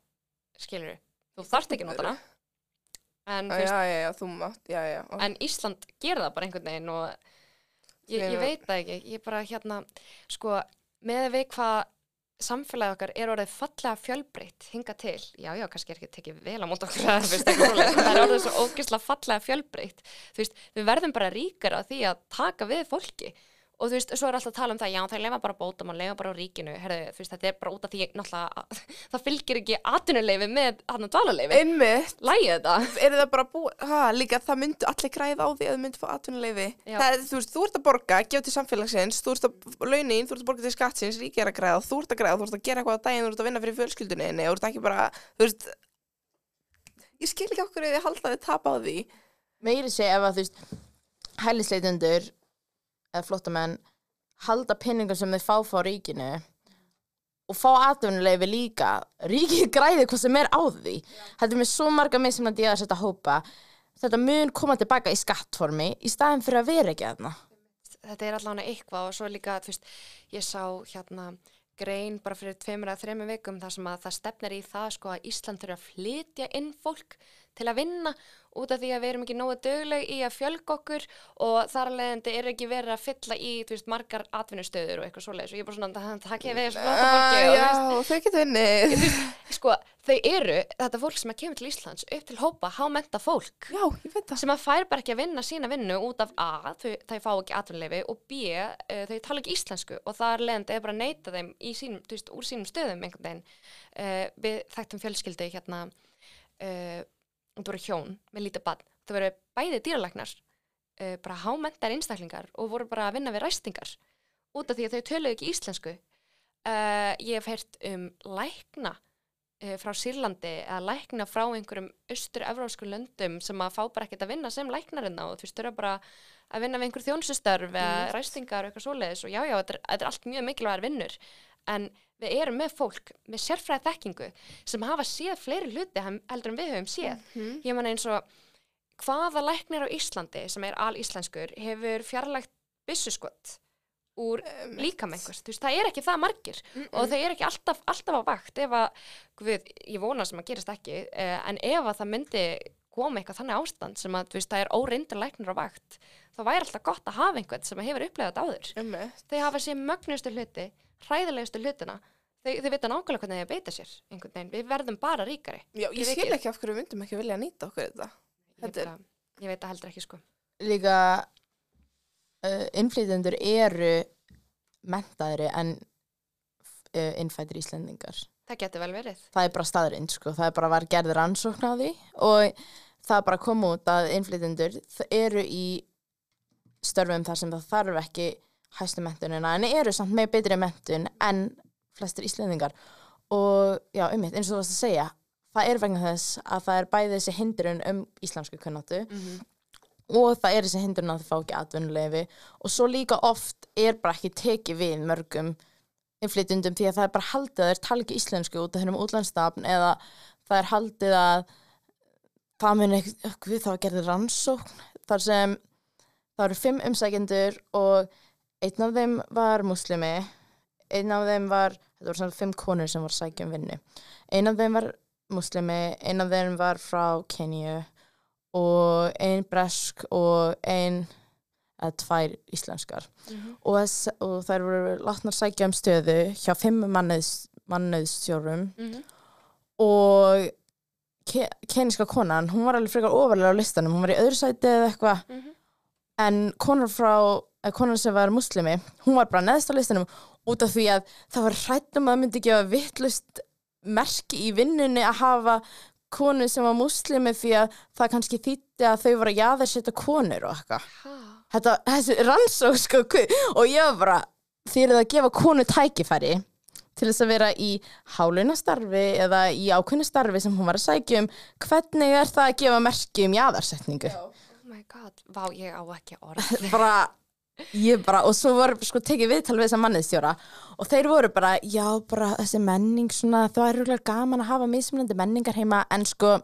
skilur þú þarft ekki nota en, Já, þú já, já, þú mátt, já, já. ok. en Ísland gerir það bara einhvern veginn og ég, ég veit það ekki, ég bara hérna sko, með að við hvað samfélagi okkar er orðið fallega fjölbreytt hinga til, já já, kannski er ekki tekið vel á mót okkur að þú veist, það er orðið svo ógeðslega fallega fjölbreytt þú veist, við verðum bara ríkar á því að taka við fólki og þú veist, svo er alltaf að tala um það, já, það lefa bara bóta mann lefa bara á ríkinu, herðu, þú veist, þetta er bara út af því náttúrulega, að- það fylgir ekki atvinnuleifi með hann að dvalarleifi, Einmitt, lægið þetta. Er það bara búið, ha, líka það myndu allir græða á því að þau myndu fá atvinnuleifi. Það er, þú veist, þú ert að borga, gefa til samfélagsins, þú ert að launin, þú ert að borga til skattsins, ríkið er að græða, þú ert að græða, þú ert að gera eitthvað á daginn, þú ert að vinna fyrir eða flottamenn halda penningar sem þau fá frá ríkinu og fá atvinnuleifi líka. Ríkið græði hvað sem er á því. Þetta er með svo marga mismunandi að setja hópa. Þetta mun koma tilbaka í skattformi í staðin fyrir að vera ekki aðna þetta er allavega eitthvað og svo líka, veist, ég sá hérna grein bara fyrir tveimur að þreimur vikum þar sem að það stefnir í það sko að Ísland þurfa að flytja inn fólk til að vinna út af því að við erum ekki nógu dögleg í að fjölga okkur og þar leiðandi er ekki verið að fylla í, veist, margar atvinnustöður og eitthvað svoleiðis og ég er bara svona, það ég við flóta fólki þú já, þau getur unnið. sko, þau eru, þetta fólk sem kemur til Íslands upp til hópa hámenta fólk Já, ég veit það. sem að fær bara ekki að vinna sína vinnu út af A, þau, þau fá ekki atvinnleifi og B, uh, þau tala ekki íslensku og það er leiðandi eða bara að neyta þeim sínum, veist, úr sínum stöðum einhvern veginn. Uh, við þekktum fjölskyldu hérna, uh, og þú voru hjón með lítið bann, þau voru bæði dýralæknar, uh, bara hámentar einstaklingar og voru bara að vinna við ræstingar út af því að þau töluðu ekki íslensku. Uh, ég hef heyrt um lækna uh, frá Sýrlandi eða lækna frá einhverjum austur-evrósku löndum sem að fá bara ekkert að vinna sem læknarinn á þú veist, þau eru bara að vinna við einhver þjónsustörf eða Einmitt. ræstingar og eitthvað svoleiðis og já, já, þetta þetta er allt mjög mikilvægar vinnur en við erum með fólk með sérfræði þekkingu sem hafa séð fleiri hluti heldur en við höfum séð. Mhm. ég menna eins og hvaða læknir á Íslandi sem er al-íslenskur hefur fjarlægt byssuskott úr líkam einhvers, þú veist, það er ekki það margir. Og þau er ekki alltaf, alltaf á vakt ef að, guð, ég vona sem að gerist ekki eh, en ef að það myndi koma eitthvað þannig ástand sem að, veist, það er óreindur læknir á vakt, þá væri alltaf gott að hafa einhvern sem hefur upplegað áður. Einmitt. þau hafa sér mögnustu hluti hræðilegustu hlutina þau, þau vita nákvæmlega hvernig þau að beita sér við verðum bara ríkari. Já, ég Ég skil ekki. ekki af hverju myndum ekki vilja nýta okkur þetta. ég, er- ég veit það heldur ekki sko. Líka uh, innflytjendur eru mentaðri en uh, innfættir Íslendingar. Það getur vel verið. Það er bara staðrind sko, það er bara var gerð rannsókn á því og það bara kom út að innflytjendur þ- eru í störfum þar sem það þarf ekki hæstu mentunina en eru samt með betri mentun en flestir Íslendingar. Og já, um mitt, eins og þú varst að segja það er vegna þess að það er bæði þessi hindrun um íslensku kunnáttu og það er þessi hindrun að þau fá ekki atvinnuleifi og svo líka oft er bara ekki tekið við mörgum innflytjundum því að það er bara haldið að þeir tala ekki íslensku út af hennum útlandstafn eða það er haldið að það mun ekki, við það var gerðið rannsókn þar sem það eru fimm umsækjendur og einn af þeim var muslimi einn af þeim var, þetta voru svona fimm konur sem var að sækja um vinnu. Einn af þeim var muslimi, einn af þeim var frá Kenju og ein bresk og ein eða tvær íslenskar. Og, þess, og þær voru látnar sækja um stöðu hjá fimm mannauðs, mannauðstjórum og ke, keníska konan, hún var alveg frekar ofarlega á listanum, hún var í öðru sæti eða eitthvað. Mhm. en konan frá eða konan sem var muslimi, hún var bara neðst á listanum út af því að það var hrættum að myndi gefa vittlust merki í vinnunni að hafa konu sem var muslimi því að það kannski þýtti að þau voru að jaðarsetja konur og eitthvað. Þetta, þessi rannsók sko og ég var bara þið eruð að gefa konu tækifæri til þess að vera í hálunastarfi eða í ákveðnu starfi sem hún var að sækja um hvernig er það að gefa merki um jaðarsetningu? Oh my god, vá ég á ekki orð. Bara ég bara, og svo voru sko tekið viðtal við þessa manniðstjóra og þeir voru bara, já bara þessi menning svona, það er rúglega gaman að hafa mismunandi menningar heima en sko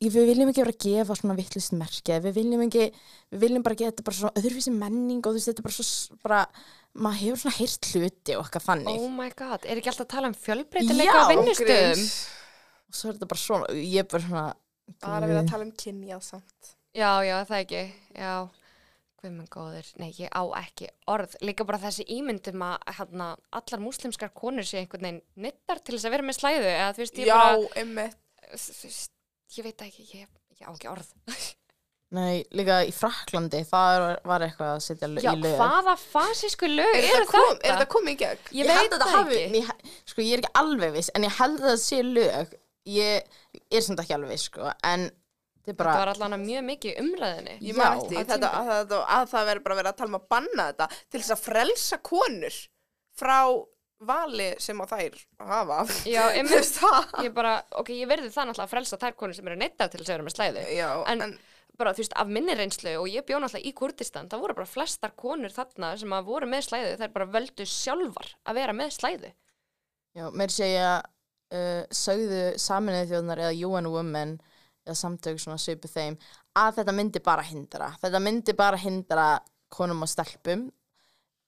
ég- við viljum ekki vera að gefa svona vittlust merki, við viljum ekki við viljum bara geta bara svona öðruvísi menning og þú veist, þetta er bara svo bara maður hefur svona heyrt hluti og eitthvað þannig. Oh my god, er ekki alltaf að tala um fjölbreytileika á vinnustöðum? Og svo er þetta bara svona, ég er bara svona Bara verið að tala um kynjað samt. já, já, það ekki, já hvað minn góður, nei ég á ekki orð líka bara þessi ímyndum að hérna, allar múslimskar konur sé einhvern veginn nittar til þess að vera með slæðu eða þú veist, ég Já, bara einmitt. þú veist, ég veit ekki, ég, ég á ekki orð Nei, líka í Fraklandi, það var, var eitthvað að setja já, í lög hvaða fasísku lög Er eru þetta kom- þetta? er þetta komið í gegn? ég, held veit að það hafi, ekki ég, sko ég er ekki alveg viss en ég held að það sé lög ég er samt ekki alveg viss sko en þetta er bara þetta var allan mjög mikið umræðinni Ég Já, því, þetta, að, að, að það verður bara verið að tala um að banna þetta til þess að frelsa konur frá vali sem að þær hafa. já, það? ég bara, ok, ég verði það náttúrulega að frelsa þær konur sem eru neittar til þess að vera með slæðu Já, En- en, bara, þú veist, af minni reynslu og ég bjó náttúrulega í Kurdistan, það voru bara flestar konur þarna sem að voru með slæðu, þær bara völdu sjálfar að vera með slæðu. já, mér segja uh, sögðu saminuði þjóðnar eða UN Women samtök svona svipu þeim að þetta myndi bara hindra. Þetta myndi bara hindra konum og stelpum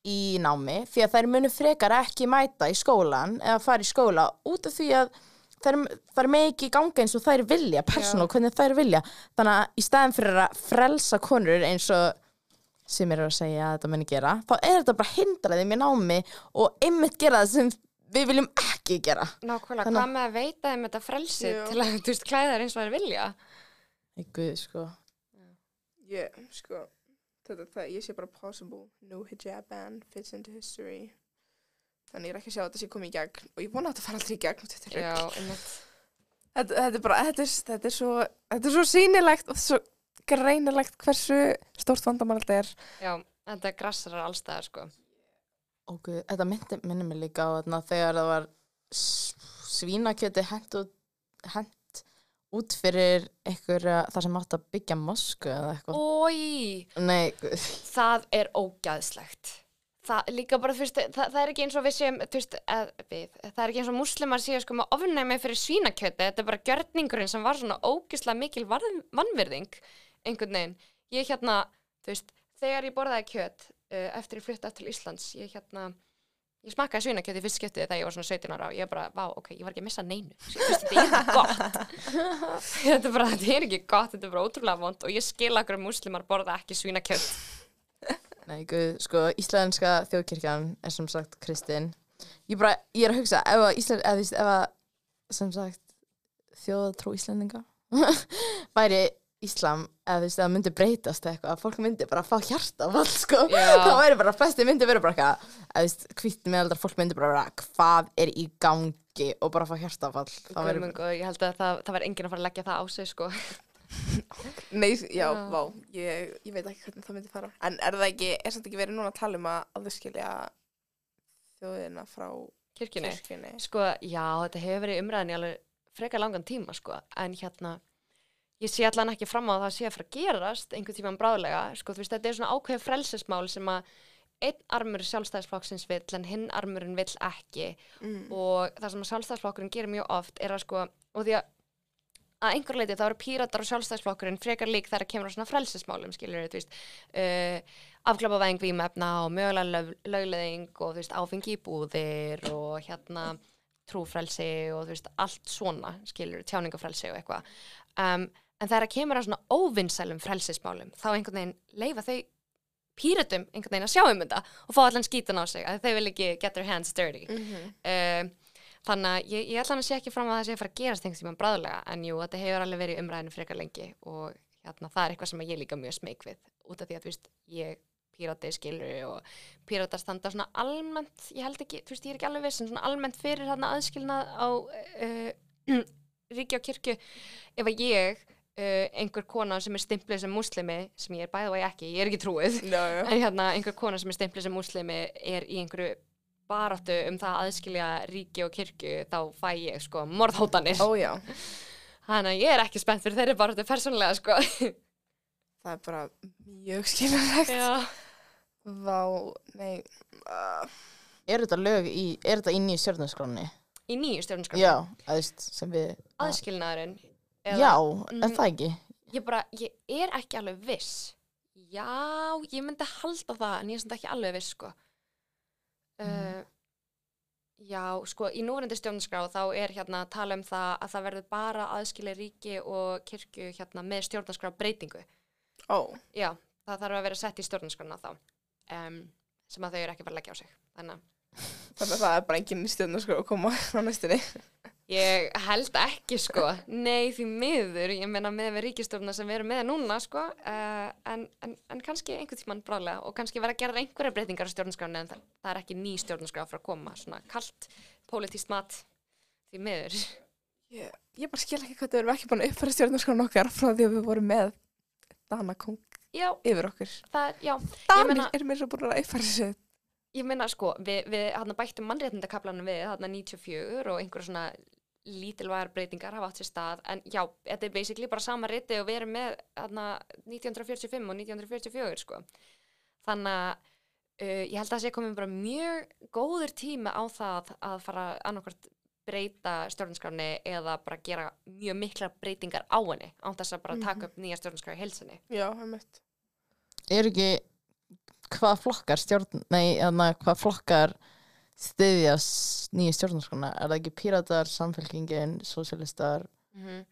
í námi því að þær munu frekar ekki mæta í skólan eða fara í skóla út af því að þær, þær með ekki ganga eins og þær vilja persónulega hvernig þær vilja. Þannig að í staðin fyrir að frelsa konur eins og sem er að segja að þetta muni gera þá er þetta bara að hindra þeim í námi og einmitt gera það sem við viljum ekki gera Nákvæmlega, Þannig- hvað með að veita þeim þetta frelsi Já. til að, þú veist, klæða þær eins og þær vilja? Í guð, sko ég, sko, þetta, það, ég sé bara possible. No hijab ban fits into history. Þannig ég er ekki að sjá að þetta sé komið í gegn og ég vona að þetta fara aldrei í gegn. Þetta er, Já, þetta, þetta er bara, þetta er, þetta er svo, þetta er svo sýnilegt og svo greinilegt hversu stórt vandamál þetta er. Já, þetta grassar allstæðar, sko. Guð, þetta myndi, minni mig líka á þarna þegar það var svínakjöti hent út, hent út fyrir einhver þar sem átt að byggja mosku eða eitthvað. Ói, Nei, það er ógæðslegt. Það líka bara, veist, það, það er ekki eins og við séum, veist, að, við, það er ekki eins og muslimar séu sko með ofnæmi fyrir svínakjöti, þetta er bara gjörningurinn sem var svona ógislega mikil varð- vanvirðing einhvern veginn. Ég hérna, þú veist, þegar ég borðaði kjöt uh, eftir ég flutta til Íslands, ég hérna, ég smakkaði svínakjöti fyrst skiptið þegar ég var svona 17 ára og ég bara, vá, ok, ég var ekki að missa neinu, þetta er ekki gott. þetta er bara, þetta er ekki gott, þetta er bara ótrúlega vond og ég skil akkur muslimar borða ekki svínakjöt. Nei, guð, sko, íslenska þjóðkirkjan er sem sagt kristin. Ég ég er að hugsa, ef að Ísland, ef að, sem sagt, þjóðatrú Íslendinga væri Íslam, eða þú veist, eða myndi breytast eitthvað, að fólk myndi bara fá hjartafall, sko. Já. þá væri bara, flesti myndi vera bara eitthvað, eða þú veist, hvitt meðaldar fólk myndi bara vera, hvað er í gangi og bara fá. Það Guðmund, og ég held að það, það var enginn að fara að leggja það á sig sko. Nei, já, Já. vá, ég, ég veit ekki hvernig það myndi fara. En er það ekki, er þetta ekki verið núna að tala um að aðskilja þjóðina frá kirkjunni. kirkjunni? Sko, já, þetta hefur verið umræðin í alveg frekar langan tíma sko. en hérna ég sé allan ekki fram á að það sé að fara að gerast einhvern tíman bráðlega, sko, þú veist, þetta er svona ákveð frelsismál sem að einn armur sjálfstæðisflokksins vill en hinn armurinn vill ekki Mm. og það sem að sjálfstæðisflokkurinn gerir mjög oft er að sko, og því að að einhver leiti þá eru píratar og sjálfstæðisflokkurinn frekar lík þegar kemur á svona frelsismálum skilur þú veist uh, afglapavæðing vímefna og mögulega lög, lögleðing og þú veist áfengi í búðir og hérna trúfrelsi og þú veist allt svona skilur tjáningafrelsi og eitthvað um, en þegar kemur á svona óvinnsælum frelsismálum þá einhvern veginn leifa þau píratum einhvern veginn að sjá um þetta og fá allan skítan á sig að þau vil ekki get their hands dirty Mhm. um, þannig að ég, ég ætla hann að sé ekki fram að það sé að fara að gerast einhvers tímann bráðlega en jú, þetta hefur alveg verið umræðinu frekar lengi og hérna, það er eitthvað sem ég er líka mjög smeyk við út af því að veist, ég pírati skilur og píratar standa svona almennt, ég held ekki, þú veist, ég er ekki alveg viss en svona almennt fyrir hérna aðskilnað á uh, ríki og kirkju ef að ég uh, einhver kona sem er stimpluð sem muslimi sem ég er bæða og ég ekki, ég er ekki trúið Já, já. en hérna einhver kona sem er stimpluð sem muslimi er í einhverju baráttu um það að aðskilja ríki og kirkju þá fæ ég sko morðhótanir Ó já, þannig að ég er ekki spennt fyrir þeirri baráttu persónulega sko það er bara mjög skiljanlegt. Já. Vá, nei, uh, Er þetta lög í, er þetta inn í stjórnarskráni? í nýju stjórnarskráni Já, að þú veist, sem við... aðskilnaðurinn Já, Mm. en það ekki. ég bara, ég er ekki alveg viss já, ég myndi halda það en ég er ekki alveg viss sko uh, já, sko í núverandi stjórnarskrá þá er hérna að tala um það að það verður bara aðskilja ríki og kirkju hérna með stjórnarskrá breytingu ó, já, það þarf að vera sett í stjórnarskrána þá um, sem að þau eru ekki að fara að leggja á sig þannig að að það er bara enginn sko að koma á næstunni. Ég held ekki sko, nei því miður, ég meina með við ríkistofna sem við erum með núna sko, uh, en, en, en kannski einhvern tímann brálega og kannski vera að gera einhverja breytingar á stjórnarskráni en það, það er ekki ný stjórnarskrá frá að koma, svona kalt, pólitíst mat, því miður. Ég, ég bara skil ekki hvað þau eru ekki búin að uppfæra stjórnarskrána okkar frá því að við vorum með Dana Kong Já, yfir okkur. það, já, Danir meina- er mér svo búin að uppfæra þessu. ég meina sko, við, við bættum mannréttindakaplanum við hérna 94 og einhverja svona lítilvægar breytingar hafa átt sér stað en já, þetta er basically bara sama riti og við erum með hérna 1945 og 1944 sko. Þannig að uh, ég held að það sé komin bara mjög góður tími á það að fara annarkvort breyta stjórnarskráni eða bara gera mjög mikla breytingar á henni án þess að bara taka upp nýja stjórnarskrá í heilsinni Já, það mitt. Er ekki hvað flokkar stjórn, nei, hvað flokkar styðja s- nýju stjórnarskrána? Er það ekki píratar, samfélkingin, sósialistar? mm -hmm.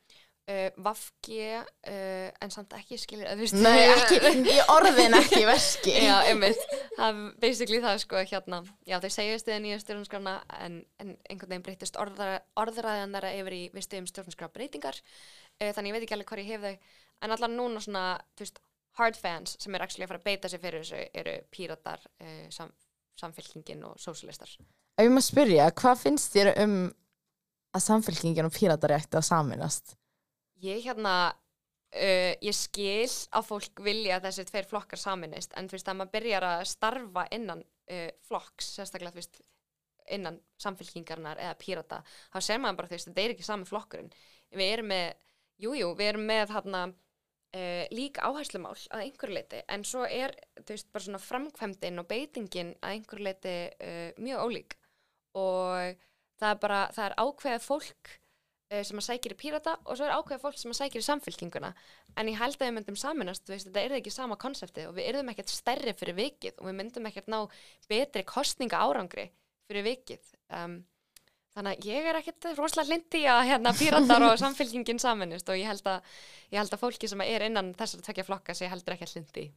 uh, Vafki uh, en samt ekki skilir að þú veist Nei, ekki, í orðin ekki í verski. Já, einmitt, það er basically það sko hérna, já þau segja stuðið nýja stjórnarskrána en, en einhvern veginn breytist orðra, orðræðan þeirra yfir í við stuðum stjórnarskrá breytingar uh, þannig ég veit ekki alveg hvað ég hef þau en allan núna svona, þú veist, hard fans sem er að fara að beita sig fyrir þessu eru píratar, uh, sam, samfélkingin og sósialistar Ef ég maður spyrja, hvað finnst þér um að samfélkingin og píratar ætti að saminast? Ég hérna, uh, ég skil að fólk vilja að þessi tveir flokkar saminist en þú veist að maður byrjar að starfa innan uh, flokks, sérstaklega þú veist innan samfélkingarnar eða pírata, þá ser maður bara þú veist, þetta er ekki sami flokkurinn. Við erum með, jújú, jú, við erum með hérna uh, líka áherslumál að einhverju leiti, en svo er, veist, framkvæmdinn og beitingin að einhverju leiti uh, mjög ólík. Og það er bara, það er ákveðið fólk uh, sem að sækir í pírata og svo er ákveðið fólk sem að sækir í samfélkinguna en ég held að við myndum saminast, veist, þetta er ekki sama konseptið og við erum ekkert stærri fyrir vikið og við myndum ekkert ná betri kostninga árangri fyrir vikið. Um, þannig að ég er ekkert rosalega lindi að hérna píratar og samfélkingin saminist og ég held að, ég held að fólki sem er innan þessar tvekja flokka sé heldur ekkert lindi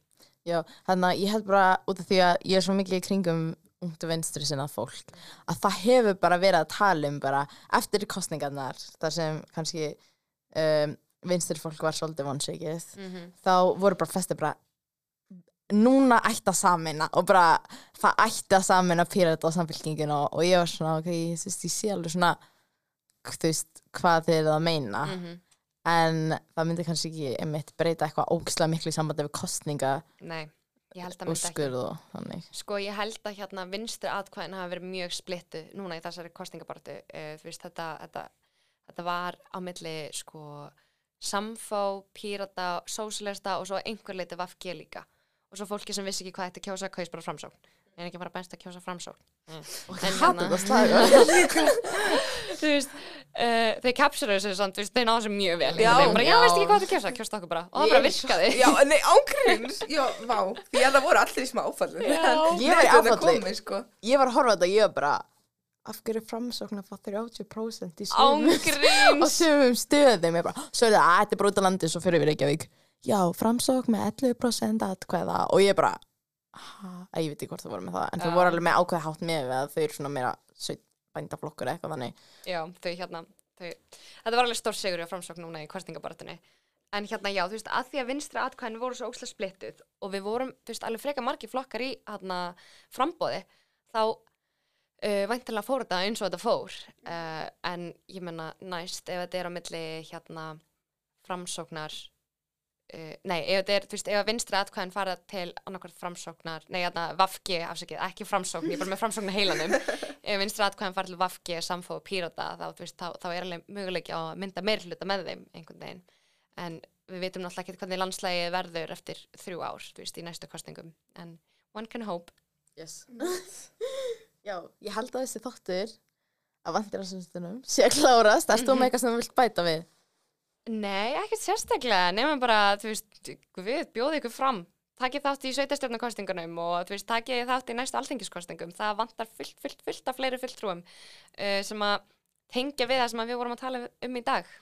Já, þannig að ég held bara út af því að ég er svo mikið í kringum ungt og vinstri sinna fólk að það hefur bara verið að tala um bara eftir kostningarnar þar sem kannski um, vinstri fólk var svolítið vonsvikið mm -hmm. þá voru bara flesti bara núna ætti að samina og bara það ætti að samina pyrrata og samfélkingin og, og ég var svona ok, ég, veist, ég sé alveg svona þú veist, hvað þið eruð að meina. Mhm. en það myndi kannski ekki einmitt breyta eitthvað ógislega miklu í sambandi við kostninga Nei, ég held að myndi ekki. Sko ég held að hérna vinstri atkvæðin hafa verið mjög splittu núna í þessari kostningabartu uh, þú veist þetta, þetta, þetta var á milli sko samfá, pírata, sósilista og svo einhver leiti vafge líka og svo fólki sem vissi ekki hvað þetta kjósa kaus bara framsókn. En ekki bara best að kjósa framsókn. Og ég hata hérna- þetta þú veist, uh, þeir kapsuru þessu samt, þú veist, þeir náðu þessu mjög vel. Já. já, bara, já, veist ekki hvað þetta kjósa, kjósta okkur bara. Og það bara virkaði. Já, nei, ángríns, já, vá, því að það voru allir í smá áfallu. Já. Ég var í áfalli. Komið, sko. ég var að horfa á þetta og ég var bara af hverju framsókn að fá 30% í sumum? Á ángríns sumum stöðum. Ég bara, svo er það að þetta er bara út á landi svo fyrir við Reykjavík já, framsókn með 11% atkvæða og ég bara að ég veit ekki hvort það voru með það en það voru alveg með ákveða hátt með að þau eru svona meira bændaflokkur eitthvað þannig Já, þau hérna, þau, þetta var alveg stór sigur í framsókn núna í kostningabaratunni. En hérna, já, þú veist, að því að vinstri atkvæðin voru svo óslega splittuð og við vorum, þú veist, alveg freka margi flokkar í hérna frambóði, þá uh, væntanlega fór þetta eins og þetta fór. Uh, en ég menna næst, ef þetta er á milli hérna framsóknar, uh, nei, ef þetta er, þú veist, ef að vinstri atkvæðin fara til annarkvært framsóknar, nei, hérna, vafki, afsakið, ekki framsókn, ég er bara með framsóknar heilanum. Ef vinstri atkvæðan fara til Vafki, Samfó og Pírata þá, þú veist, þá, þá er alveg möguleiki á að mynda meir hluta með þeim einhvern veginn. En við veitum náttúrulega ekki hvernig landslægi verður eftir þrjú ár, þú veist, í næstu kostningum en one can hope. Yes. já, ég held að þessi þáttur að vandir á sumstunum sé að klárast, þú með eitthvað sem þú vilt bæta við Nei, ekkert sérstaklega, nema bara, þú veist, við bjóðum ykkur fram. Takið þátt í sveitastjórnarkostingunum og þú veist, takið þátt í næstu alþingiskostingum það vantar fullt, fullt, fullt af fleiri fulltrúum uh, sem að tengja við það sem við vorum að tala um í dag.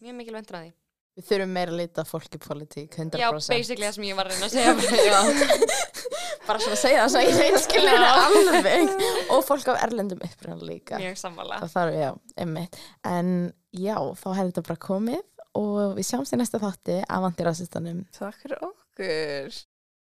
Mjög mikil vendur að því. Við þurfum meira að lita fólki politík 100% Já, basically það sem ég var að reyna að segja. Bara svona að segja það svo ég reynskilin alveg. Og fólk af erlendum upprænn líka. Mjög sammála. Það þarf, já, emmitt en já, þá hefur þetta bara komið og við sjáumst í næsta þátti af Antirasistanum Takk fyrir okkur.